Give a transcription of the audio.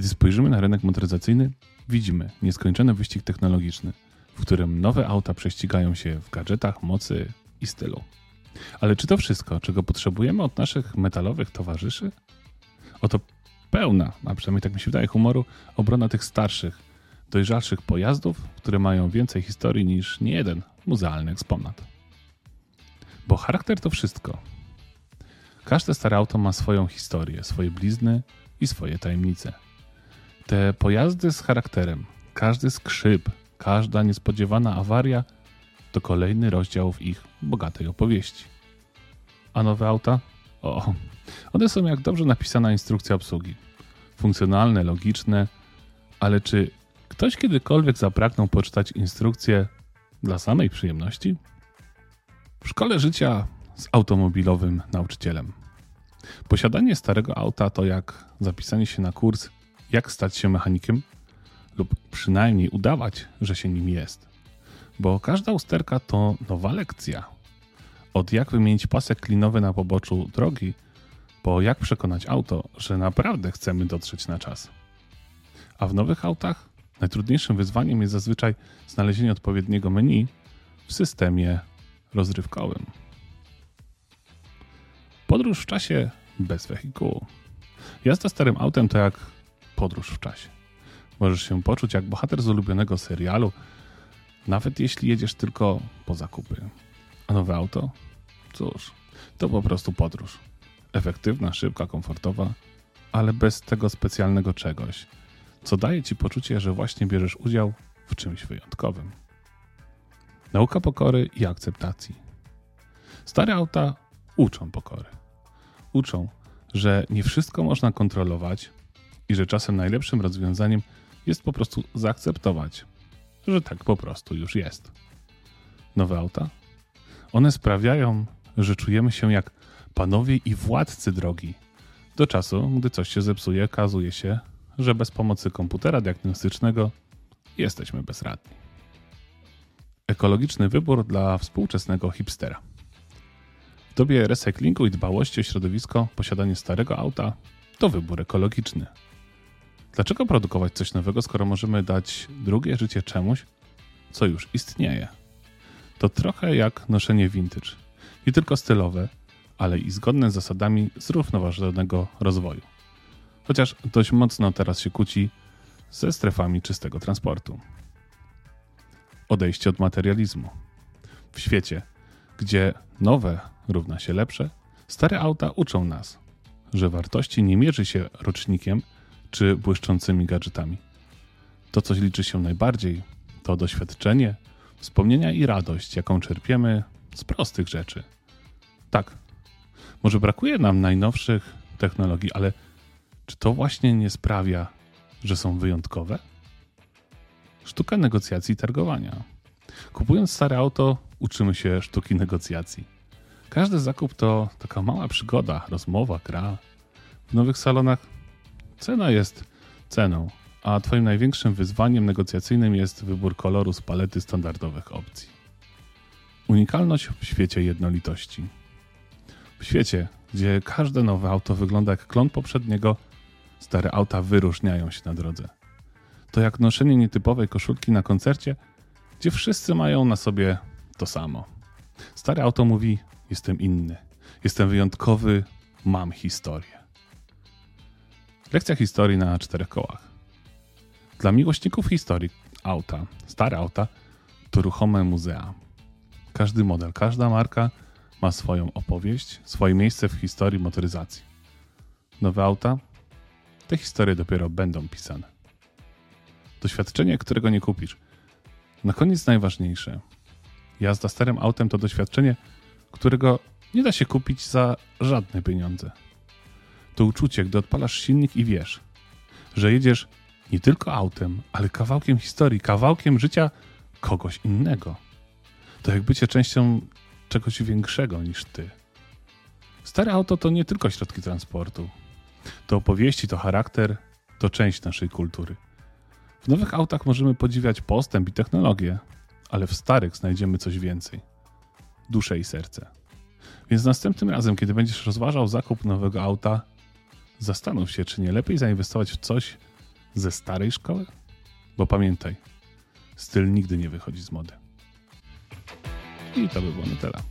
Kiedy spojrzymy na rynek motoryzacyjny, widzimy nieskończony wyścig technologiczny, w którym nowe auta prześcigają się w gadżetach, mocy i stylu. Ale czy to wszystko, czego potrzebujemy od naszych metalowych towarzyszy? Oto pełna, a przynajmniej tak mi się wydaje, humoru obrona tych starszych, dojrzalszych pojazdów, które mają więcej historii niż niejeden muzealny eksponat. Bo charakter to wszystko. Każde stare auto ma swoją historię, swoje blizny i swoje tajemnice. Te pojazdy z charakterem, każdy skrzyp, każda niespodziewana awaria to kolejny rozdział w ich bogatej opowieści. A nowe auta? O, one są jak dobrze napisana instrukcja obsługi. Funkcjonalne, logiczne, ale czy ktoś kiedykolwiek zapragnął poczytać instrukcję dla samej przyjemności? W szkole życia z automobilowym nauczycielem. Posiadanie starego auta to jak zapisanie się na kurs jak stać się mechanikiem lub przynajmniej udawać, że się nim jest. Bo każda usterka to nowa lekcja. Od jak wymienić pasek klinowy na poboczu drogi, po jak przekonać auto, że naprawdę chcemy dotrzeć na czas. A w nowych autach najtrudniejszym wyzwaniem jest zazwyczaj znalezienie odpowiedniego menu w systemie rozrywkowym. Podróż w czasie bez wehikułu. Jazda starym autem to jak podróż w czasie. Możesz się poczuć jak bohater z ulubionego serialu, nawet jeśli jedziesz tylko po zakupy. A nowe auto? Cóż, to po prostu podróż. Efektywna, szybka, komfortowa, ale bez tego specjalnego czegoś, co daje ci poczucie, że właśnie bierzesz udział w czymś wyjątkowym. Nauka pokory i akceptacji. Stare auta uczą pokory. Uczą, że nie wszystko można kontrolować i że czasem najlepszym rozwiązaniem jest po prostu zaakceptować, że tak po prostu już jest. Nowe auta? One sprawiają, że czujemy się jak panowie i władcy drogi. Do czasu, gdy coś się zepsuje, okazuje się, że bez pomocy komputera diagnostycznego jesteśmy bezradni. Ekologiczny wybór dla współczesnego hipstera. W dobie recyklingu i dbałości o środowisko posiadanie starego auta to wybór ekologiczny. Dlaczego produkować coś nowego, skoro możemy dać drugie życie czemuś, co już istnieje? To trochę jak noszenie vintage. Nie tylko stylowe, ale i zgodne z zasadami zrównoważonego rozwoju. Chociaż dość mocno teraz się kłóci ze strefami czystego transportu. Odejście od materializmu. W świecie, gdzie nowe równa się lepsze, stare auta uczą nas, że wartości nie mierzy się rocznikiem, czy błyszczącymi gadżetami. To, co liczy się najbardziej, to doświadczenie, wspomnienia i radość, jaką czerpiemy z prostych rzeczy. Tak, może brakuje nam najnowszych technologii, ale czy to właśnie nie sprawia, że są wyjątkowe? Sztuka negocjacji i targowania. Kupując stare auto, uczymy się sztuki negocjacji. Każdy zakup to taka mała przygoda, rozmowa, gra. W nowych salonach Cena jest ceną, a Twoim największym wyzwaniem negocjacyjnym jest wybór koloru z palety standardowych opcji. Unikalność w świecie jednolitości. W świecie, gdzie każde nowe auto wygląda jak klon poprzedniego, stare auta wyróżniają się na drodze. To jak noszenie nietypowej koszulki na koncercie, gdzie wszyscy mają na sobie to samo. Stare auto mówi: Jestem inny, jestem wyjątkowy, mam historię. Lekcja historii na czterech kołach. Dla miłośników historii auta, stare auta, to ruchome muzea. Każdy model, każda marka ma swoją opowieść, swoje miejsce w historii motoryzacji. Nowe auta? Te historie dopiero będą pisane. Doświadczenie, którego nie kupisz. Na koniec najważniejsze. Jazda starym autem to doświadczenie, którego nie da się kupić za żadne pieniądze to uczucie, gdy odpalasz silnik i wiesz, że jedziesz nie tylko autem, ale kawałkiem historii, kawałkiem życia kogoś innego. To jak bycie częścią czegoś większego niż ty. Stare auto to nie tylko środki transportu. To opowieści, to charakter, to część naszej kultury. W nowych autach możemy podziwiać postęp i technologię, ale w starych znajdziemy coś więcej duszę i serce. Więc następnym razem, kiedy będziesz rozważał zakup nowego auta, Zastanów się, czy nie lepiej zainwestować w coś, ze starej szkoły? Bo pamiętaj, styl nigdy nie wychodzi z mody. I to by było na tyle.